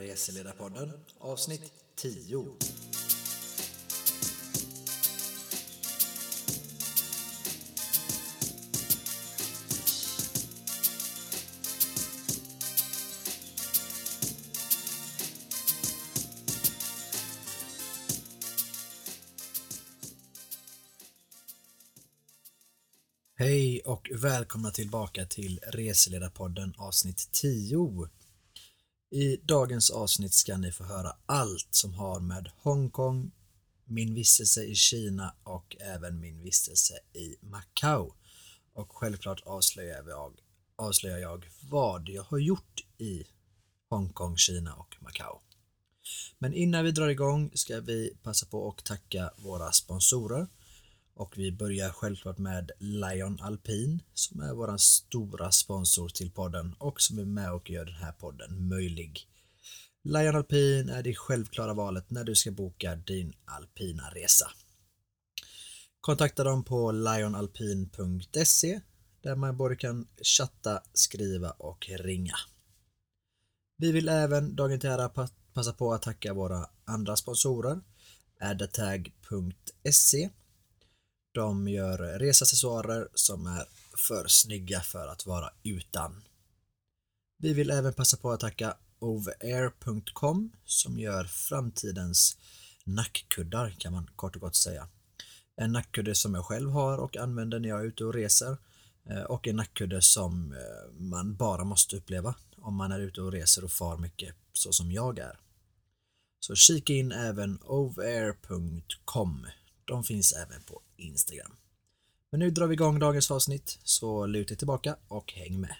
Reseledarpodden avsnitt 10. Hej och välkomna tillbaka till Reseledarpodden avsnitt 10. I dagens avsnitt ska ni få höra allt som har med Hongkong, min vistelse i Kina och även min vistelse i Macao. Och självklart avslöjar jag, avslöjar jag vad jag har gjort i Hongkong, Kina och Macao. Men innan vi drar igång ska vi passa på att tacka våra sponsorer och vi börjar självklart med Lion Alpin som är våran stora sponsor till podden och som är med och gör den här podden möjlig. Lion Alpin är det självklara valet när du ska boka din alpina resa. Kontakta dem på lionalpin.se där man både kan chatta, skriva och ringa. Vi vill även dagen till ära passa på att tacka våra andra sponsorer addatag.se de gör reseaccessoarer som är för snygga för att vara utan. Vi vill även passa på att tacka overair.com som gör framtidens nackkuddar kan man kort och gott säga. En nackkudde som jag själv har och använder när jag är ute och reser eh, och en nackkudde som eh, man bara måste uppleva om man är ute och reser och far mycket så som jag är. Så kika in även overair.com. De finns även på Instagram. Men nu drar vi igång dagens avsnitt, så luta tillbaka och häng med.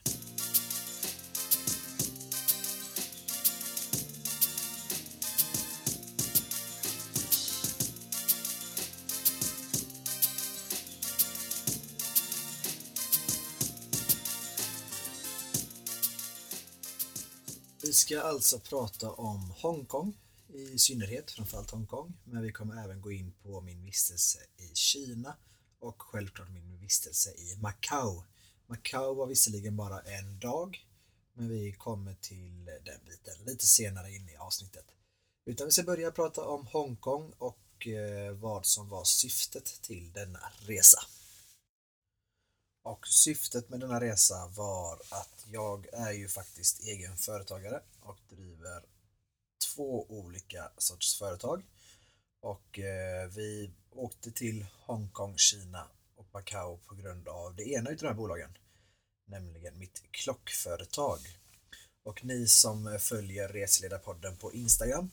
Vi ska alltså prata om Hongkong i synnerhet, framförallt Hongkong, men vi kommer även gå in på min vistelse i Kina och självklart min vistelse i Macao. Macao var visserligen bara en dag, men vi kommer till den biten lite senare in i avsnittet. Utan vi ska börja prata om Hongkong och eh, vad som var syftet till denna resa. Och syftet med denna resa var att jag är ju faktiskt egen företagare och driver två olika sorts företag. Och eh, vi åkte till Hongkong, Kina och Macao på grund av det ena utav de här bolagen. Nämligen mitt klockföretag. Och ni som följer Reseledarpodden på Instagram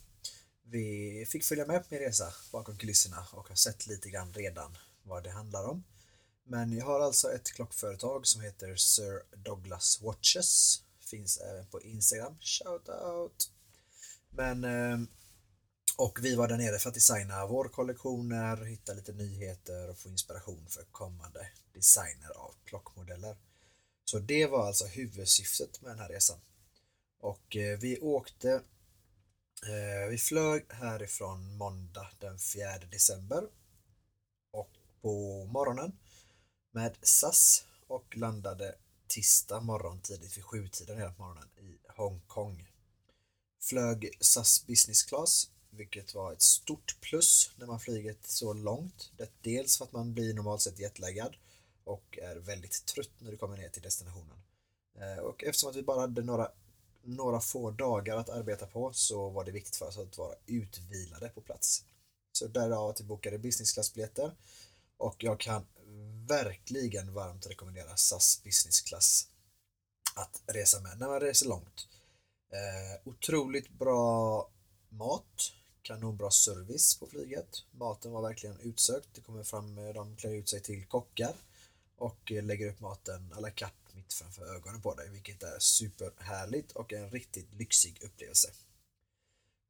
vi fick följa med på min resa bakom kulisserna och har sett lite grann redan vad det handlar om. Men jag har alltså ett klockföretag som heter Sir Douglas Watches. Finns även på Instagram. Shout out! Men ehm, och vi var där nere för att designa vårkollektioner, hitta lite nyheter och få inspiration för kommande designer av klockmodeller. Så det var alltså huvudsyftet med den här resan. Och eh, vi åkte eh, Vi flög härifrån måndag den 4 december och på morgonen med SAS och landade tisdag morgon tidigt vid sjutiden hela morgonen i Hongkong flög SAS Business Class, vilket var ett stort plus när man flyger så långt. Dels för att man blir normalt sett jetlaggad och är väldigt trött när du kommer ner till destinationen. Eh, och eftersom att vi bara hade några, några få dagar att arbeta på så var det viktigt för oss att vara utvilade på plats. Så därav att vi bokade business class-biljetter och jag kan verkligen varmt rekommendera SAS Business Class att resa med när man reser långt. Eh, otroligt bra mat, kanonbra service på flyget. Maten var verkligen utsökt. Det kommer fram, eh, de klär ut sig till kockar och eh, lägger upp maten à la carte mitt framför ögonen på dig, vilket är superhärligt och en riktigt lyxig upplevelse.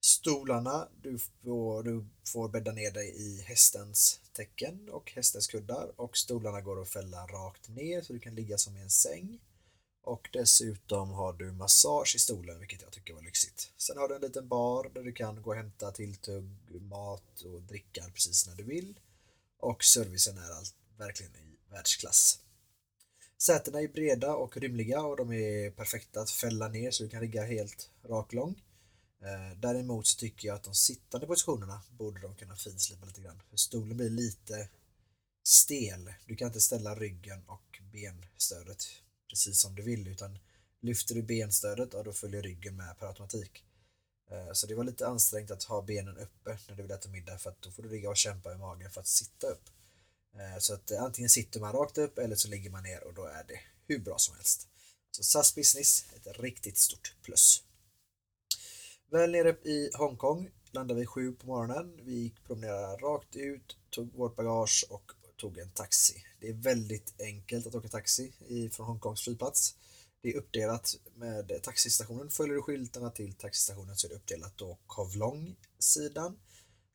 Stolarna, du får, du får bädda ner dig i hästens tecken och hästens kuddar och stolarna går att fälla rakt ner så du kan ligga som i en säng. Och dessutom har du massage i stolen, vilket jag tycker var lyxigt. Sen har du en liten bar där du kan gå och hämta tilltugg, mat och dricka precis när du vill. Och servicen är allt, verkligen i världsklass. Sätena är breda och rymliga och de är perfekta att fälla ner så du kan ligga helt rak lång. Eh, däremot så tycker jag att de sittande positionerna borde de kunna finslipa lite grann. För stolen blir lite stel. Du kan inte ställa ryggen och benstödet precis som du vill utan lyfter du benstödet, ja, då följer ryggen med per automatik. Eh, så det var lite ansträngt att ha benen uppe när du vill äta middag för att då får du ligga och kämpa i magen för att sitta upp. Eh, så att antingen sitter man rakt upp eller så ligger man ner och då är det hur bra som helst. Så SAS Business, ett riktigt stort plus. Väl nere i Hongkong landade vi sju på morgonen. Vi gick promenerade rakt ut, tog vårt bagage och tog en taxi. Det är väldigt enkelt att åka taxi från Hongkongs flygplats. Det är uppdelat med taxistationen. Följer du skyltarna till taxistationen så är det uppdelat då Kowloon-sidan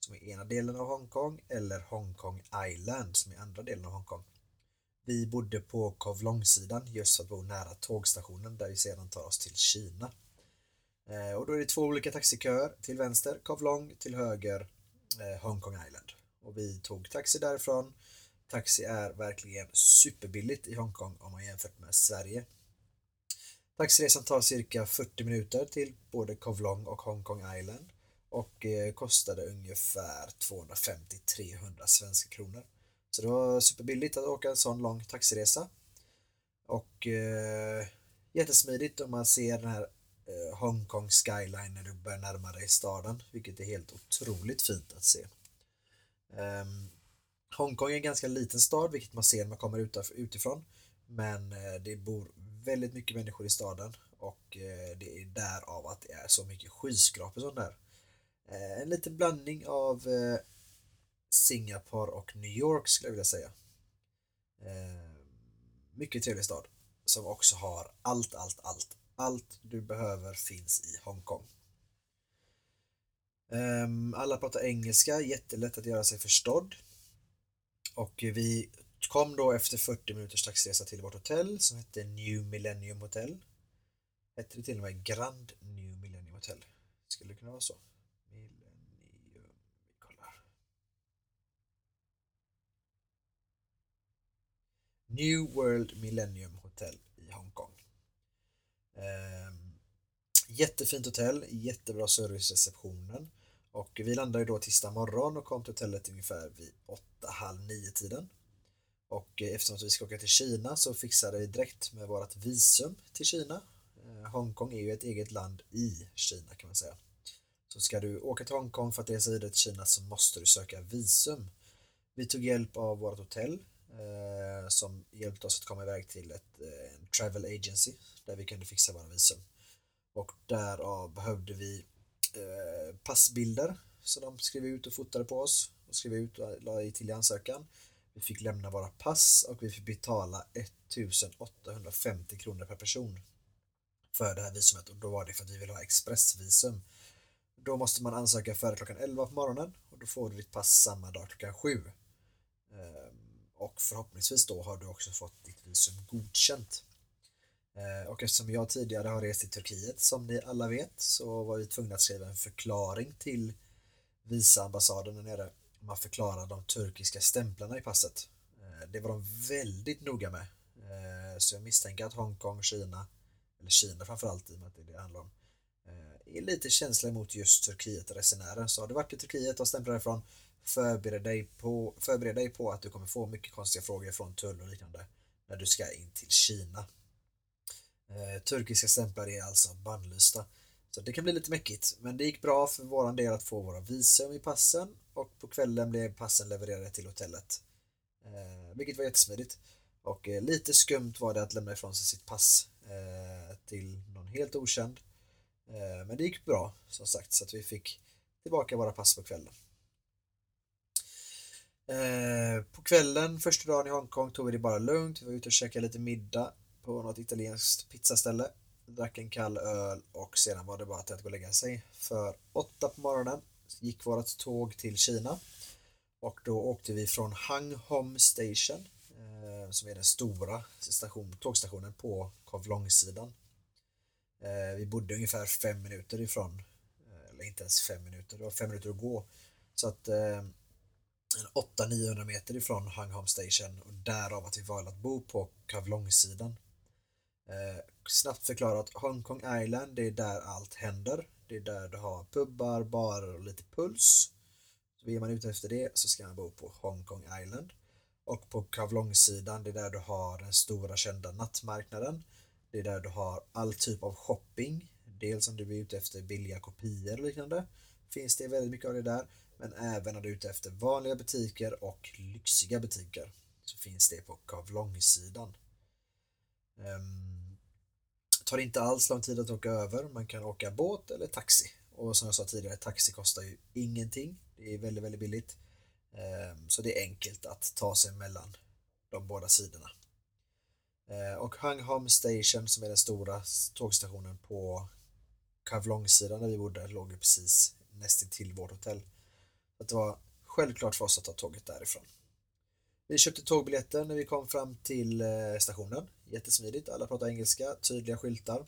som är ena delen av Hongkong eller Hongkong Island som är andra delen av Hongkong. Vi bodde på Kowloon-sidan just för att bo nära tågstationen där vi sedan tar oss till Kina. Eh, och då är det två olika taxiköer, till vänster Kowloon, till höger eh, Hongkong Island. Och vi tog taxi därifrån. Taxi är verkligen superbilligt i Hongkong om man jämfört med Sverige. Taxiresan tar cirka 40 minuter till både Kowloon och Hongkong Island och eh, kostade ungefär 250-300 svenska kronor. Så det var superbilligt att åka en sån lång taxiresa. Och eh, jättesmidigt om man ser den här eh, Hongkong skyline när du börjar närma dig staden, vilket är helt otroligt fint att se. Um, Hongkong är en ganska liten stad, vilket man ser när man kommer utifrån. Men eh, det bor väldigt mycket människor i staden och eh, det är därav att det är så mycket skyskrapor som där. Eh, en liten blandning av Singapore och New York skulle jag vilja säga. Mycket trevlig stad som också har allt, allt, allt. Allt du behöver finns i Hongkong. Ehm, alla pratar engelska, jättelätt att göra sig förstådd. Och vi kom då efter 40 minuters taxiresa till vårt hotell som hette New Millennium Hotel. Hette det till och med Grand New Millennium Hotel? Skulle det kunna vara så? Millennium, vi kollar. New World Millennium Hotel i Hongkong. Ehm, jättefint hotell, jättebra service receptionen och vi landade då tisdag morgon och kom till hotellet ungefär vid 8-9 tiden. Och eh, eftersom vi ska åka till Kina så fixade vi direkt med vårt visum till Kina. Eh, Hongkong är ju ett eget land i Kina kan man säga. Så ska du åka till Hongkong för att resa vidare till Kina så måste du söka visum. Vi tog hjälp av vårt hotell eh, som hjälpte oss att komma iväg till ett eh, en travel agency där vi kunde fixa våra visum. Och därav behövde vi eh, passbilder som de skrev ut och fotade på oss och skrev ut och la i till i ansökan. Vi fick lämna våra pass och vi fick betala 1850 kronor per person för det här visumet och då var det för att vi ville ha expressvisum. Då måste man ansöka före klockan 11 på morgonen och då får du ditt pass samma dag klockan 7. Ehm, och förhoppningsvis då har du också fått ditt visum godkänt. Eh, och eftersom jag tidigare har rest i Turkiet som ni alla vet så var vi tvungna att skriva en förklaring till visa ambassaden där nere man förklarar de turkiska stämplarna i passet. Eh, det var de väldigt noga med. Eh, så jag misstänker att Hongkong, Kina, eller Kina framförallt i och med att det är det det handlar om, är lite känsliga mot just Turkiet-resenärer. Så har du varit i Turkiet och stämplar ifrån, förbered dig, på, förbered dig på att du kommer få mycket konstiga frågor från tull och liknande när du ska in till Kina. Eh, turkiska stämplar är alltså bannlysta. Så det kan bli lite mäckigt, men det gick bra för våran del att få våra visum i passen och på kvällen blev passen levererade till hotellet. Eh, vilket var jättesmidigt. Och eh, lite skumt var det att lämna ifrån sig sitt pass eh, till någon helt okänd. Eh, men det gick bra som sagt så att vi fick tillbaka våra pass på kvällen. Eh, på kvällen, första dagen i Hongkong, tog vi det bara lugnt. Vi var ute och käkade lite middag på något italienskt pizzaställe. Drack en kall öl och sedan var det bara till att gå och lägga sig. För åtta på morgonen gick vårt tåg till Kina och då åkte vi från Hang Hom Station eh, som är den stora station, tågstationen på Kowloon-sidan. Eh, vi bodde ungefär fem minuter ifrån, eh, eller inte ens fem minuter, det var fem minuter att gå. Så att eh, 800-900 meter ifrån Hang Hom Station och därav att vi valde att bo på Eh, snabbt förklarat, Hongkong Island, det är där allt händer. Det är där du har pubbar, barer och lite puls. Så är man ute efter det så ska man bo på Hongkong Island. Och på Kavlong-sidan, det är där du har den stora kända nattmarknaden. Det är där du har all typ av shopping. Dels om du är ute efter billiga kopior och liknande. Finns det väldigt mycket av det där. Men även om du är ute efter vanliga butiker och lyxiga butiker. Så finns det på Kavlong-sidan. Um, tar inte alls lång tid att åka över. Man kan åka båt eller taxi. Och som jag sa tidigare, taxi kostar ju ingenting. Det är väldigt, väldigt billigt. Ehm, så det är enkelt att ta sig mellan de båda sidorna. Ehm, och Hang Hom Station som är den stora tågstationen på Kavlong-sidan där vi bodde låg ju precis nästintill vårt hotell. Så det var självklart för oss att ta tåget därifrån. Vi köpte tågbiljetter när vi kom fram till eh, stationen. Jättesmidigt, alla pratar engelska, tydliga skyltar.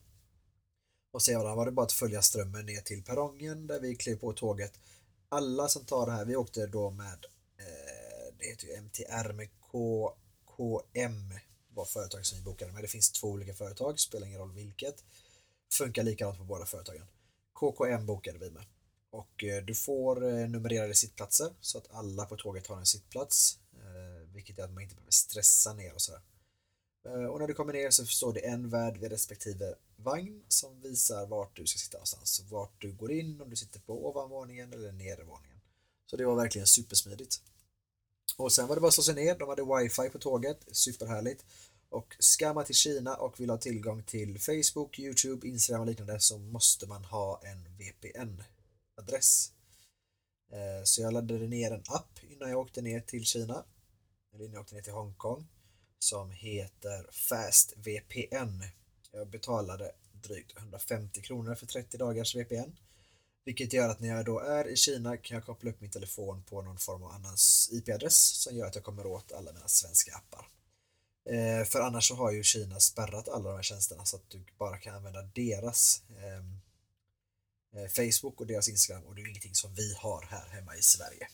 Och sedan var det bara att följa strömmen ner till perrongen där vi klev på tåget. Alla som tar det här, vi åkte då med eh, det heter ju MTR med KKM var företaget som vi bokade med. Det finns två olika företag, spelar ingen roll vilket. Funkar likadant på båda företagen. KKM bokade vi med. Och eh, du får eh, numrerade sittplatser så att alla på tåget har en sittplats. Vilket är att man inte behöver stressa ner och sådär. Eh, och när du kommer ner så står det en värd vid respektive vagn som visar vart du ska sitta någonstans. Vart du går in, om du sitter på ovanvåningen eller nedervåningen. Så det var verkligen supersmidigt. Och sen var det bara att slå sig ner, de hade wifi på tåget, superhärligt. Och ska man till Kina och vill ha tillgång till Facebook, Youtube, Instagram och liknande så måste man ha en VPN adress. Eh, så jag laddade ner en app innan jag åkte ner till Kina, eller innan jag åkte ner till Hongkong, som heter Fast VPN. Jag betalade drygt 150 kronor för 30 dagars VPN. Vilket gör att när jag då är i Kina kan jag koppla upp min telefon på någon form av annans IP-adress som gör att jag kommer åt alla mina svenska appar. Eh, för annars så har ju Kina spärrat alla de här tjänsterna så att du bara kan använda deras ehm, eh, Facebook och deras Instagram och det är ingenting som vi har här hemma i Sverige.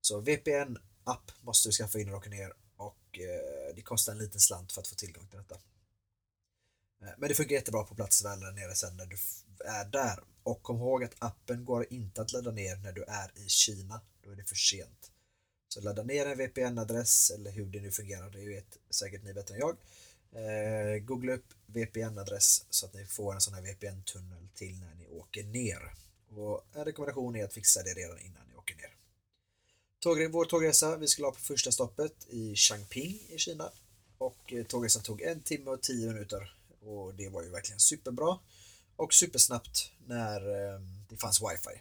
Så VPN app måste du skaffa in och ner och eh, det kostar en liten slant för att få tillgång till detta. Eh, men det funkar jättebra på plats väl där nere sen när du är där. Och kom ihåg att appen går inte att ladda ner när du är i Kina. Då är det för sent. Så ladda ner en VPN-adress eller hur det nu fungerar, det vet säkert ni bättre än jag. Eh, googla upp VPN-adress så att ni får en sån här VPN-tunnel till när ni åker ner. Och en rekommendation är att fixa det redan innan ni åker ner. Tåg, vår tågresa, vi skulle ha på första stoppet i Changping i Kina. Och eh, tågresan tog en timme och tio minuter. Och det var ju verkligen superbra. Och supersnabbt när eh, det fanns wifi.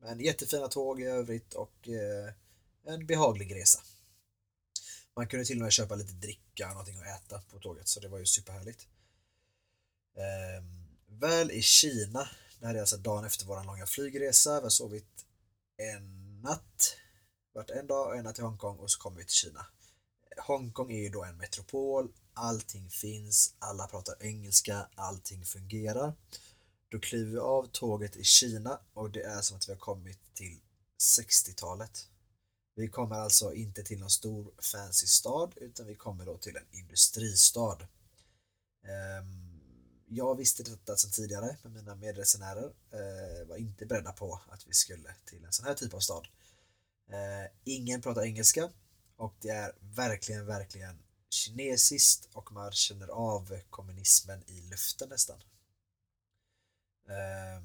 Men jättefina tåg i övrigt och eh, en behaglig resa. Man kunde till och med köpa lite dricka och någonting att äta på tåget så det var ju superhärligt. Ehm, väl i Kina, det här är alltså dagen efter vår långa flygresa, vi har sovit en natt, varit en dag och ena till Hongkong och så kom vi till Kina. Hongkong är ju då en metropol, allting finns, alla pratar engelska, allting fungerar. Då kliver vi av tåget i Kina och det är som att vi har kommit till 60-talet. Vi kommer alltså inte till någon stor fancy stad utan vi kommer då till en industristad. Ehm, jag visste detta sedan tidigare men mina medresenärer eh, var inte beredda på att vi skulle till en sån här typ av stad. Eh, ingen pratar engelska och det är verkligen, verkligen kinesiskt och man känner av kommunismen i luften nästan. Eh,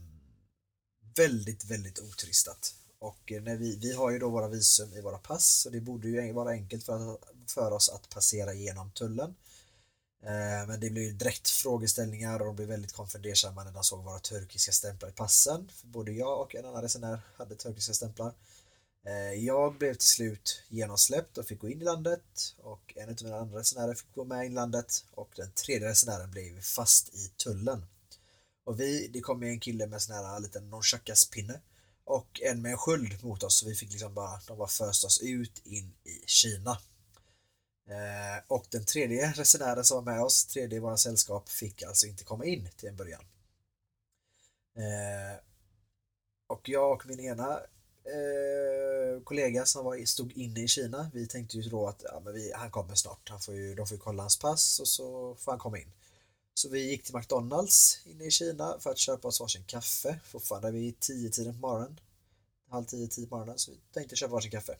väldigt, väldigt oturistat. Och eh, när vi, vi har ju då våra visum i våra pass så det borde ju vara enkelt för, för oss att passera igenom tullen. Eh, men det blir ju direkt frågeställningar och de blev väldigt konfundersamma när de såg våra turkiska stämplar i passen. För både jag och en annan resenär hade turkiska stämplar. Eh, jag blev till slut genomsläppt och fick gå in i landet och en av mina andra resenärer fick gå med in i landet och den tredje resenären blev fast i tullen. Och vi, det kom en kille med sån här liten nonchakas-pinne och en med en sköld mot oss. Så vi fick liksom bara, de bara föst oss ut in i Kina. Eh, och den tredje resenären som var med oss, tredje i våra sällskap, fick alltså inte komma in till en början. Eh, och jag och min ena eh, kollega som var, stod inne i Kina, vi tänkte ju då att ja, men vi, han kommer snart, han får ju, de får ju kolla hans pass och så får han komma in. Så vi gick till McDonalds inne i Kina för att köpa oss varsin kaffe. Fortfarande vid tio tiden på morgonen. Halv tio, tio på morgonen. Så vi tänkte köpa varsin kaffe.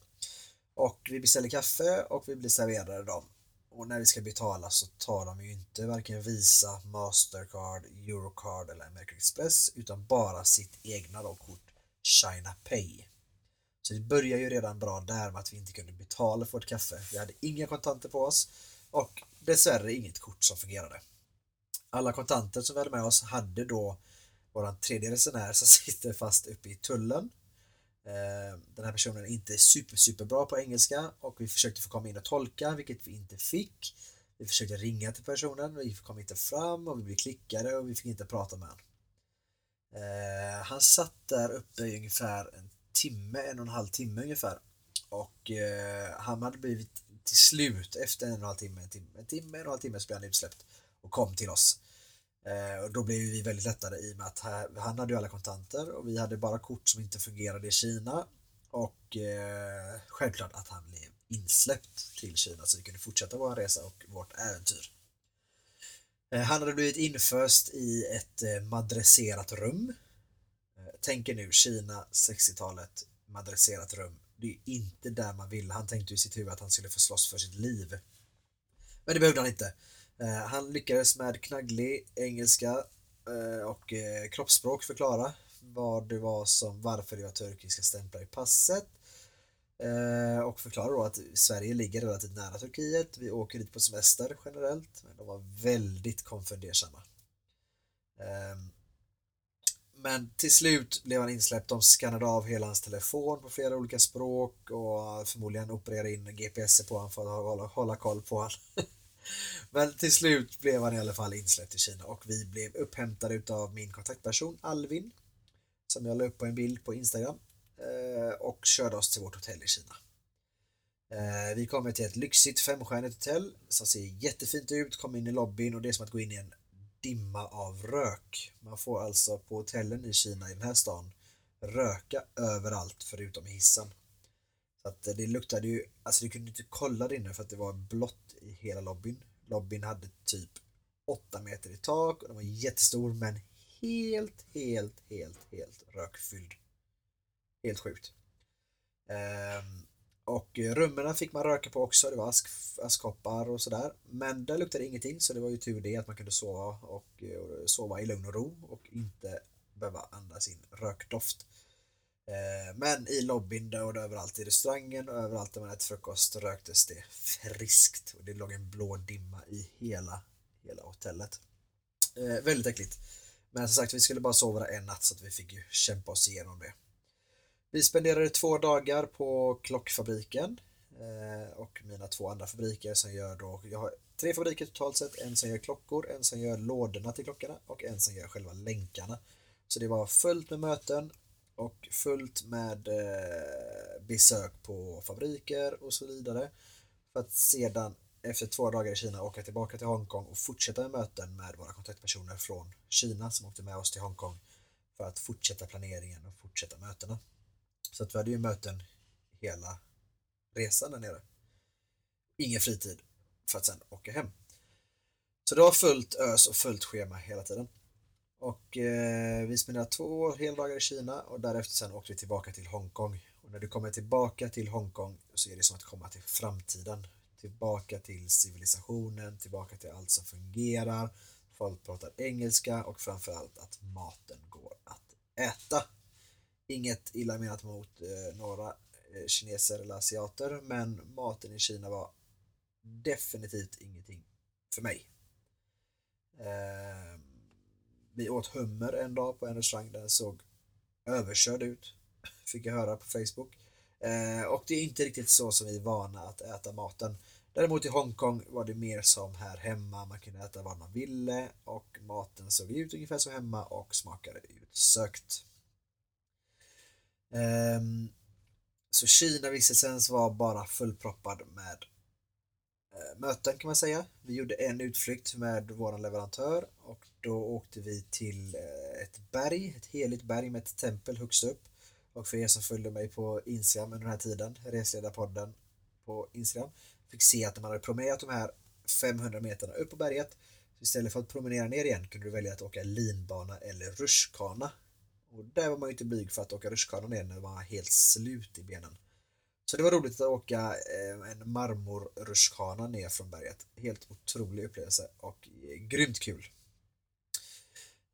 Och vi beställer kaffe och vi blir serverade dem. Och när vi ska betala så tar de ju inte varken Visa, Mastercard, Eurocard eller American Express utan bara sitt egna då, kort China Pay. Så det börjar ju redan bra där med att vi inte kunde betala för vårt kaffe. Vi hade inga kontanter på oss och dessvärre inget kort som fungerade. Alla kontanter som vi hade med oss hade då vår tredje resenär som sitter fast uppe i tullen. Eh, den här personen är inte super, super bra på engelska och vi försökte få komma in och tolka, vilket vi inte fick. Vi försökte ringa till personen, vi kom inte fram och vi blev klickade och vi fick inte prata med honom. Eh, han satt där uppe i ungefär en timme, en och en halv timme ungefär. Och eh, han hade blivit till slut efter en och en halv timme, en timme, en timme, en och en halv timme så blev han utsläppt och kom till oss. Eh, och då blev vi väldigt lättade i och med att här, han hade ju alla kontanter och vi hade bara kort som inte fungerade i Kina och eh, självklart att han blev insläppt till Kina så vi kunde fortsätta vår resa och vårt äventyr. Eh, han hade blivit inföst i ett eh, madresserat rum. Tänker nu Kina 60-talet, madresserat rum. Det är inte där man vill. Han tänkte i sitt huvud att han skulle få slåss för sitt liv. Men det behövde han inte. Eh, han lyckades med knagglig engelska eh, och eh, kroppsspråk förklara vad det var som, varför det var turkiska stämplar i passet och förklara då att Sverige ligger relativt nära Turkiet. Vi åker dit på semester generellt, men de var väldigt konfundersamma. Ehm, men till slut blev han insläppt. De skannade av hela hans telefon på flera olika språk och förmodligen opererade in GPS på honom för att hålla, hålla koll på honom. Men till slut blev han i alla fall insläppt i Kina och vi blev upphämtade av min kontaktperson Alvin som jag la upp på en bild på Instagram eh, och körde oss till vårt hotell i Kina. Eh, vi kommer till ett lyxigt femstjärnigt hotell som ser jättefint ut, kommer in i lobbyn och det är som att gå in i en dimma av rök. Man får alltså på hotellen i Kina i den här stan röka överallt förutom i hissen. Så att det luktade ju, alltså du kunde inte kolla där inne för att det var blått i hela lobbyn. Lobbyn hade typ 8 meter i tak och den var jättestor men helt, helt, helt, helt rökfylld. Helt sjukt. Ehm, och eh, rummen fick man röka på också, det var ask, askkoppar och sådär. Men där luktade ingenting så det var ju tur det att man kunde sova och, och sova i lugn och ro och inte behöva andas in rökdoft. Eh, men i lobbyn och överallt i restaurangen och överallt där man äter frukost röktes det friskt och det låg en blå dimma i hela, hela hotellet. Eh, väldigt äckligt. Men som sagt, vi skulle bara sova där en natt så att vi fick ju kämpa oss igenom det. Vi spenderade två dagar på klockfabriken eh, och mina två andra fabriker som gör då, jag har tre fabriker totalt sett, en som gör klockor, en som gör lådorna till klockorna och en som gör själva länkarna. Så det var fullt med möten och fullt med eh, besök på fabriker och så vidare. För att sedan efter två dagar i Kina åka tillbaka till Hongkong och fortsätta med möten med våra kontaktpersoner från Kina som åkte med oss till Hongkong för att fortsätta planeringen och fortsätta mötena. Så att vi hade ju möten hela resan där nere. Ingen fritid för att sen åka hem. Så det var fullt ös och fullt schema hela tiden. Och eh, vi spenderade två heldagar i Kina och därefter sen åkte vi tillbaka till Hongkong. Och när du kommer tillbaka till Hongkong så är det som att komma till framtiden. Tillbaka till civilisationen, tillbaka till allt som fungerar. Folk pratar engelska och framförallt att maten går att äta. Inget illa menat mot eh, några eh, kineser eller asiater men maten i Kina var definitivt ingenting för mig. Eh, vi åt hummer en dag på en restaurang där den såg överkörd ut. Fick jag höra på Facebook. Eh, och det är inte riktigt så som vi är vana att äta maten. Däremot i Hongkong var det mer som här hemma. Man kunde äta vad man ville och maten såg ut ungefär som hemma och smakade utsökt. Um, så Kina-vistelsen var bara fullproppad med uh, möten kan man säga. Vi gjorde en utflykt med vår leverantör och då åkte vi till uh, ett berg, ett heligt berg med ett tempel högst upp. Och för er som följde mig på Instagram under den här tiden, Resledarpodden på Instagram, fick se att när man hade promenerat de här 500 meterna upp på berget Så istället för att promenera ner igen kunde du välja att åka linbana eller rutschkana. Och där var man ju inte blyg för att åka rutschkana ner när man var helt slut i benen. Så det var roligt att åka eh, en marmorrutschkana ner från berget. Helt otrolig upplevelse och eh, grymt kul.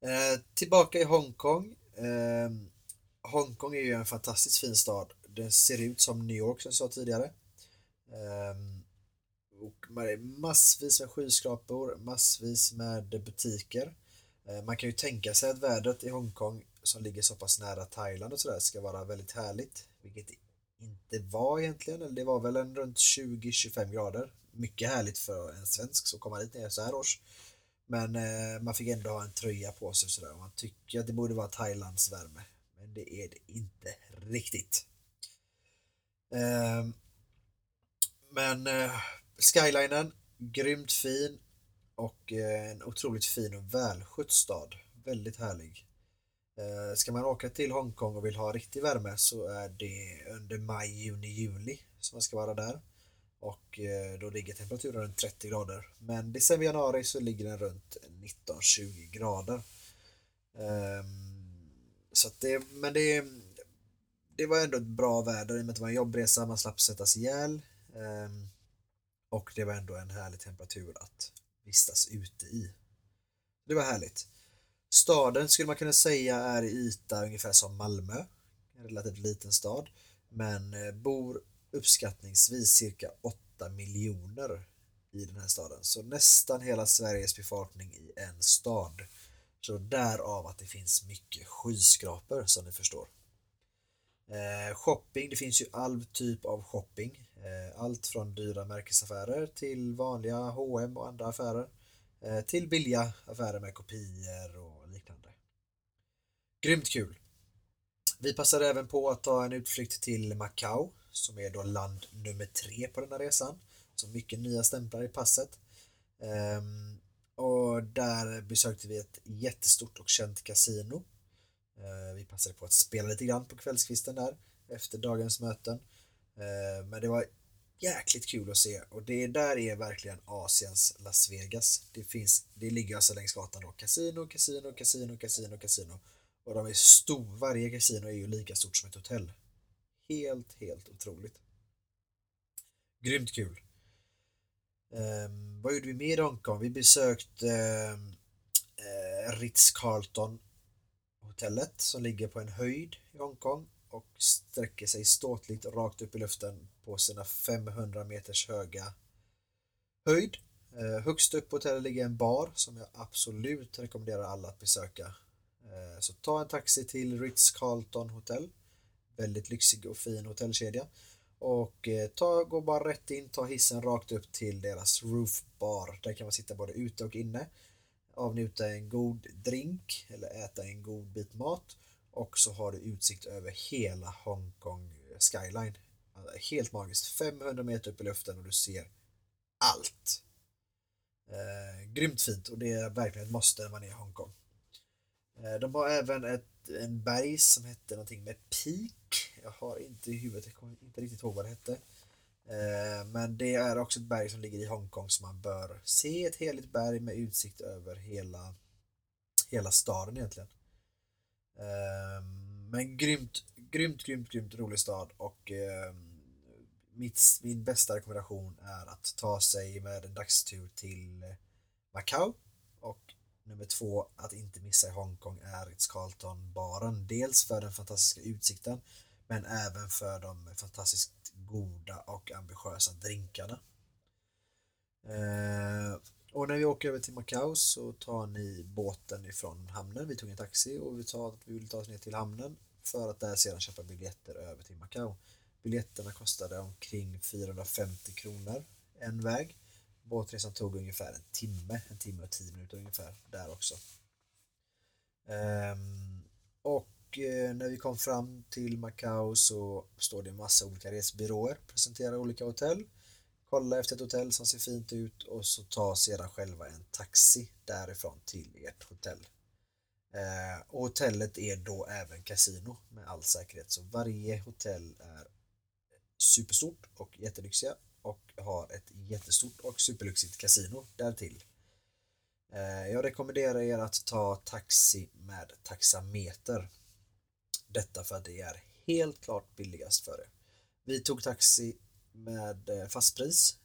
Eh, tillbaka i Hongkong. Ehm, Hongkong är ju en fantastiskt fin stad. Den ser ut som New York som jag sa tidigare. Ehm, och massvis med skyskrapor, massvis med butiker. Eh, man kan ju tänka sig att vädret i Hongkong som ligger så pass nära Thailand och sådär ska vara väldigt härligt, vilket inte var egentligen, eller det var väl en runt 20-25 grader. Mycket härligt för en svensk som kommer dit ner så här års. Men eh, man fick ändå ha en tröja på sig och sådär. Man tycker att det borde vara Thailands värme. Men det är det inte riktigt. Eh, men eh, skylinen, grymt fin och eh, en otroligt fin och välskött stad. Väldigt härlig. Eh, ska man åka till Hongkong och vill ha riktig värme så är det under maj, juni, juli som man ska vara där. Och eh, då ligger temperaturen runt 30 grader. Men december, januari så ligger den runt 19-20 grader. Ehm, så så det, men det, det var ändå ett bra väder i och med att det var en jobbresa, man slapp sättas ihjäl. Ehm, och det var ändå en härlig temperatur att vistas ute i. Det var härligt. Staden skulle man kunna säga är i yta ungefär som Malmö. En relativt liten stad. Men eh, bor uppskattningsvis cirka 8 miljoner i den här staden. Så nästan hela Sveriges befolkning i en stad. Så därav att det finns mycket skyskrapor som ni förstår. Eh, shopping, det finns ju all typ av shopping. Eh, allt från dyra märkesaffärer till vanliga H&M och andra affärer. Eh, till billiga affärer med kopior och Grymt kul! Vi passade även på att ta en utflykt till Macau som är då land nummer tre på den här resan. Så mycket nya stämplar i passet. Um, och där besökte vi ett jättestort och känt kasino. Uh, eh, vi passade på att spela lite grann på kvällskvisten där efter dagens möten. Uh, men det var jäkligt kul att se och det där är verkligen Asiens Las Vegas. Det finns, det ligger alltså längs gatan då. kasino, kasino, kasino, kasino, kasino och de är stora, varje kasino är ju lika stort som ett hotell. Helt, helt otroligt. Grymt kul. Um, vad gjorde vi mer i Hongkong? Vi besökte um, uh, Ritz-Carlton hotellet som ligger på en höjd i Hongkong och sträcker sig ståtligt rakt upp i luften på sina 500 meters höga höjd. Uh, högst upp på hotellet ligger en bar som jag absolut rekommenderar alla att besöka. Eh, så ta en taxi till Ritz-Carlton Hotel. Väldigt lyxig och fin hotellkedja. Och eh, ta, gå bara rätt in, ta hissen rakt upp till deras roofbar. Där kan man sitta både ute och inne. Avnjuta en god drink eller äta en god bit mat. Och så har du utsikt över hela Hongkong skyline. Alltså, helt magiskt. 500 meter upp i luften och du ser allt. Eh, grymt fint och det är verkligen ett måste när man är i Hongkong. Eh, de har även ett, en berg som hette någonting med Peak. Jag har inte i huvudet, jag kommer inte riktigt ihåg vad det hette. Eh, men det är också ett berg som ligger i Hongkong som man bör se. Ett heligt berg med utsikt över hela, hela staden egentligen. Eh, men grymt, grymt, grymt, grymt rolig stad och mitt, min bästa rekommendation är att ta sig med en dagstur till Macau Nummer två, att inte missa i Hongkong är Ritz-Carlton-baren. Dels för den fantastiska utsikten men även för de fantastiskt goda och ambitiösa drinkarna. Eh, och när vi åker över till Macau så tar ni båten ifrån hamnen. Vi tog en taxi och vi, tar, vi vill ta oss ner till hamnen för att där sedan köpa biljetter över till Macau. Biljetterna kostade omkring 450 kronor en väg Båtresan tog ungefär en timme, en timme och tio minuter ungefär där också. Um, och eh, när vi kom fram till Macau så står det en massa olika resbyråer, presenterar olika hotell. Kolla efter ett hotell som ser fint ut och så ta sedan själva en taxi därifrån till ert hotell. Eh, och hotellet är då även kasino med all säkerhet så varje hotell är superstort och jättelyxiga har ett jättestort och superlyxigt kasino därtill. Eh, jag rekommenderar er att ta taxi med taxameter. Detta för att det är helt klart billigast för er. Vi tog taxi med eh, fastpris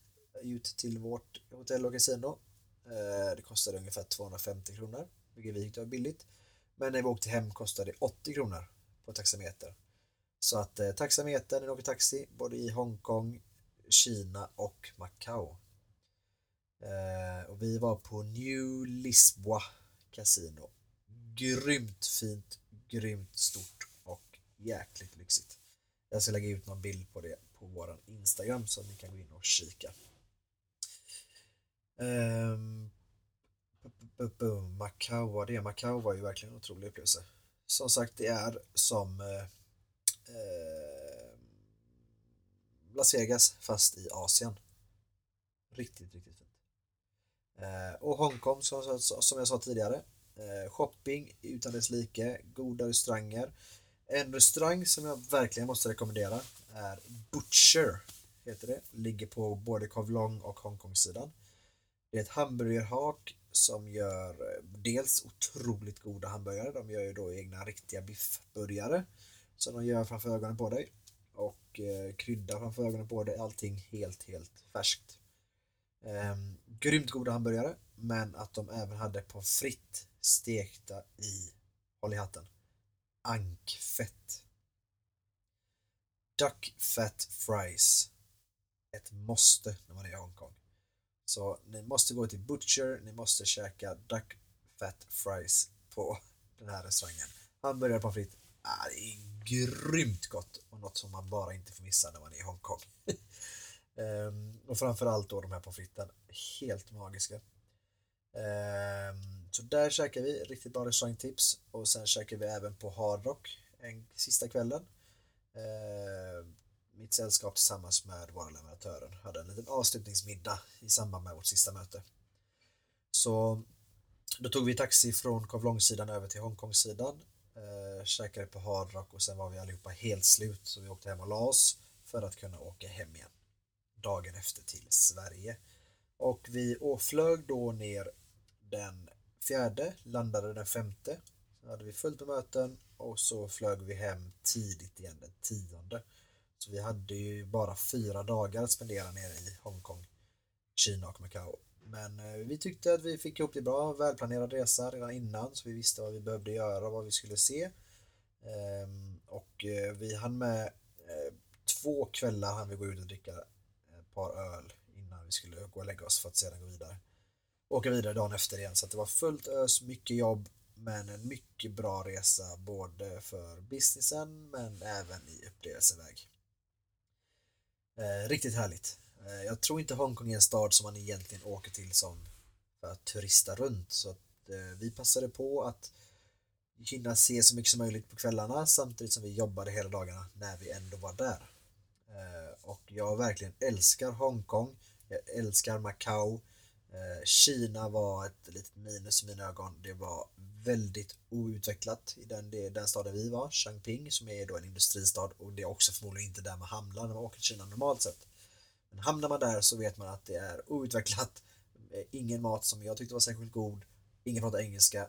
ut till vårt hotell och kasino. Eh, det kostade ungefär 250 kronor, vilket vi tyckte var billigt. Men när vi åkte hem kostade det 80 kronor på taxameter. Så att eh, taxametern, ni åker taxi både i Hongkong, Kina och Macao. Eh, och vi var på New Lisboa Casino. Grymt fint, grymt stort och jäkligt lyxigt. Jag ska lägga ut någon bild på det på våran Instagram så att ni kan gå in och kika. Eh, Macau var det. Macau var ju verkligen en otrolig upplevelse. Som sagt, det är som eh, eh Las Vegas fast i Asien. Riktigt, riktigt fint. Eh, och Hongkong som, som jag sa tidigare. Eh, shopping utan dess like, goda restauranger. En restaurang som jag verkligen måste rekommendera är Butcher. Heter det. Ligger på både Kowloon och Hongkong-sidan. Det är ett hamburgerhak som gör eh, dels otroligt goda hamburgare. De gör ju då egna riktiga biffburgare som de gör framför ögonen på dig och eh, krydda framför ögonen på det, Allting helt, helt färskt. Ehm, grymt goda hamburgare, men att de även hade pommes frites stekta i, håll i hatten, ankfett. Duck fat fries. Ett måste när man är i Hongkong. Så ni måste gå till Butcher, ni måste käka Duck Fat Fries på den här restaurangen. Hamburgare på fritt, ah, det är grymt gott och något som man bara inte får missa när man är i Hongkong. um, och framförallt då de här pommes fritesen, helt magiska. Um, så där käkar vi, riktigt bra restaurangtips och sen käkar vi även på Hard Rock en sista kvällen. Uh, mitt sällskap tillsammans med våra leverantörer hade en liten avslutningsmiddag i samband med vårt sista möte. Så då tog vi taxi från Kowloon-sidan över till Hongkong-sidan, eh, käkade på Hard Rock och sen var vi allihopa helt slut så vi åkte hem och la oss för att kunna åka hem igen dagen efter till Sverige. Och vi flög då ner den fjärde, landade den femte. Så hade vi fullt med möten och så flög vi hem tidigt igen den tionde. Så vi hade ju bara fyra dagar att spendera nere i Hongkong, Kina och Macao. Men eh, vi tyckte att vi fick ihop det bra, välplanerad resa redan innan så vi visste vad vi behövde göra och vad vi skulle se. Ehm, och eh, vi hann med eh, två kvällar hann vi gå ut och dricka ett par öl innan vi skulle gå och lägga oss för att sedan gå vidare. Åka vidare dagen efter igen så det var fullt ös, mycket jobb men en mycket bra resa både för businessen men även i upplevelseväg. Riktigt härligt. Eh, jag tror inte Hongkong är en stad som man egentligen åker till som för att turista runt så att eh, vi passade på att hinna se så mycket som möjligt på kvällarna samtidigt som vi jobbade hela dagarna när vi ändå var där. Eh, och jag verkligen älskar Hongkong. Jag älskar Macao. Kina var ett litet minus i mina ögon. Det var väldigt outvecklat i den, den staden vi var, Changping, som är då en industristad och det är också förmodligen inte där man hamnar när man åker till Kina normalt sett. Men hamnar man där så vet man att det är outvecklat, eh, ingen mat som jag tyckte var särskilt god, ingen pratar engelska,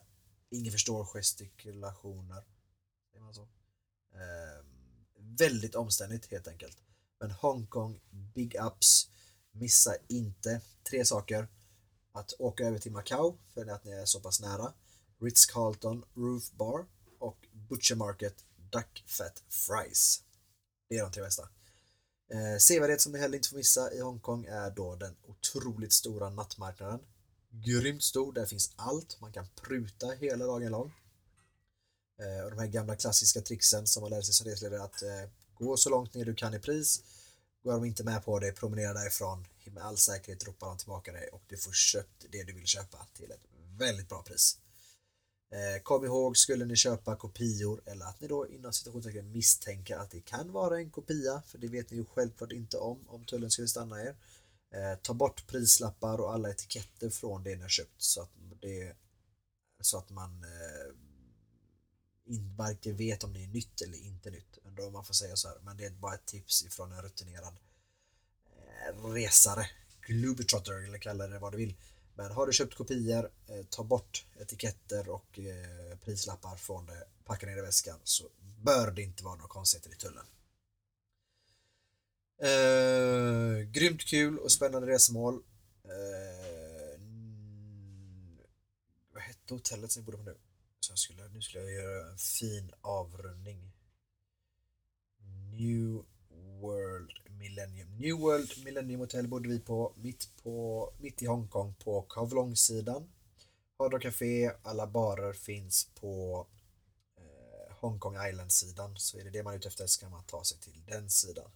ingen förstår gestikulationer. Säger man så? Eh, väldigt omständigt helt enkelt. Men Hongkong, big ups, missa inte tre saker. Att åka över till Macau för att ni är så pass nära Ritz-Carlton Roof Bar och Butcher Market Duck Fat Fries. Det är de tre bästa. Eh, sevärdhet som ni heller inte får missa i Hongkong är då den otroligt stora nattmarknaden. Grymt stor, där finns allt. Man kan pruta hela dagen lång. Eh, och de här gamla klassiska trixen som man lärde sig som reseledare att eh, gå så långt ner du kan i pris. Går de inte med på dig, promenera därifrån. Med all säkerhet ropar de tillbaka dig och du får köpt det du vill köpa till ett väldigt bra pris. Eh, kom ihåg, skulle ni köpa kopior eller att ni då inom situationstecken misstänker att det kan vara en kopia, för det vet ni ju självklart inte om, om tullen skulle stanna er. Eh, ta bort prislappar och alla etiketter från det ni har köpt så att, det, så att man eh, varken vet om det är nytt eller inte nytt. Ändå man får säga så här, men det är bara ett tips ifrån en rutinerad eh, resare, globetrotter eller kalla det vad du vill. Men har du köpt kopior, eh, ta bort etiketter och eh, prislappar från det, packa ner i väskan så bör det inte vara några konstigheter i tullen. Eh, grymt kul och spännande resmål. Eh, vad hette hotellet som vi bodde på nu? Så jag skulle, nu skulle jag göra en fin avrundning. New World Millennium. New World Millennium Hotel bodde vi på mitt, på, mitt i Hongkong på Kowloon-sidan. Hard Rock Café, alla barer finns på eh, Hongkong Island-sidan. Så är det det man är ute efter så kan man ta sig till den sidan.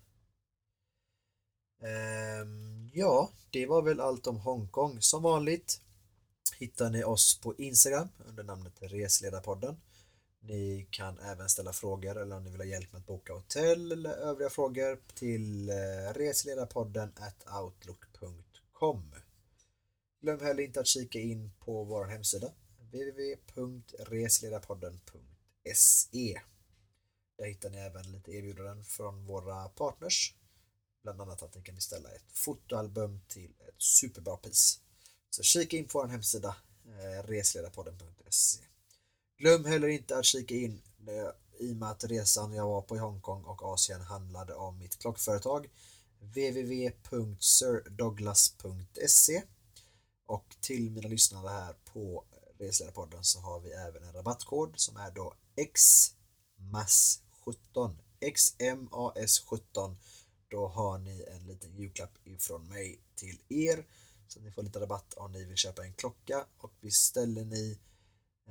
Ehm, ja, det var väl allt om Hongkong. Som vanligt hittar ni oss på Instagram under namnet Resledarpodden. Ni kan även ställa frågor eller om ni vill ha hjälp med att boka hotell eller övriga frågor till eh, reseledarpodden resledarpodden at outlook.com. Glöm heller inte att kika in på vår hemsida www.resledarpodden.se Där hittar ni även lite erbjudanden från våra partners. Bland annat att ni kan beställa ett fotoalbum till ett superbra pris. Så kika in på vår hemsida eh, resledarpodden.se Glöm heller inte att kika in eh, i och med att resan jag var på i Hongkong och Asien handlade om mitt klockföretag www.sirdouglas.se och till mina lyssnare här på Resledarpodden så har vi även en rabattkod som är då XMAS17 XMAS17 då har ni en liten julklapp ifrån mig till er så ni får lite rabatt om ni vill köpa en klocka. Och beställer ni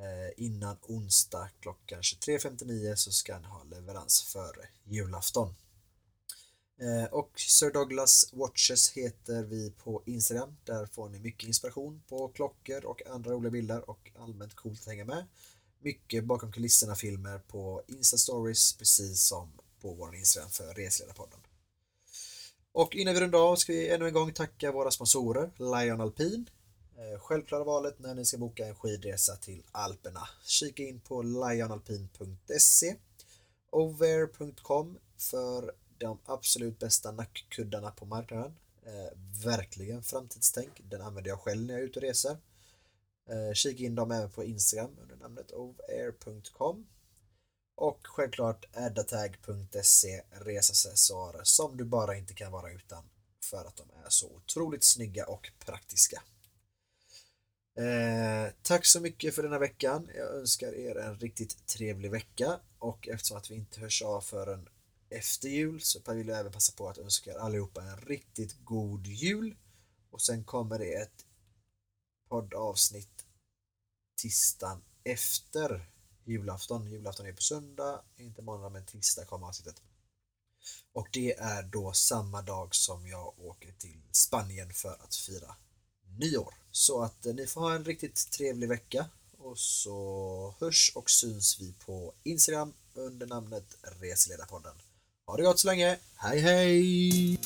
Eh, innan onsdag klockan 23.59 så ska han ha leverans före julafton. Eh, och Sir Douglas Watches heter vi på Instagram. Där får ni mycket inspiration på klockor och andra roliga bilder och allmänt coolt att hänga med. Mycket bakom kulisserna filmer på Insta Stories precis som på vår Instagram för Resledarpodden. Och innan vi rundar av ska vi ännu en gång tacka våra sponsorer Lion Alpin. Eh, självklara valet när ni ska boka en skidresa till Alperna. Kika in på lionalpin.se Over.com för de absolut bästa nackkuddarna på marknaden. Eh, verkligen framtidstänk. Den använder jag själv när jag är ute och reser. Eh, kika in dem även på Instagram under namnet ovair.com och självklart addatag.se resaccessoarer som du bara inte kan vara utan för att de är så otroligt snygga och praktiska. Eh, tack så mycket för denna veckan. Jag önskar er en riktigt trevlig vecka och eftersom att vi inte hörs av förrän efter jul så vill jag även passa på att önska er allihopa en riktigt god jul och sen kommer det ett poddavsnitt tisdagen efter julafton. Julafton är på söndag, inte måndag men tisdag kommer avsnittet. Och det är då samma dag som jag åker till Spanien för att fira nyår. Så att eh, ni får ha en riktigt trevlig vecka och så hörs och syns vi på Instagram under namnet Reseledarpodden. Ha det gott så länge, hej hej!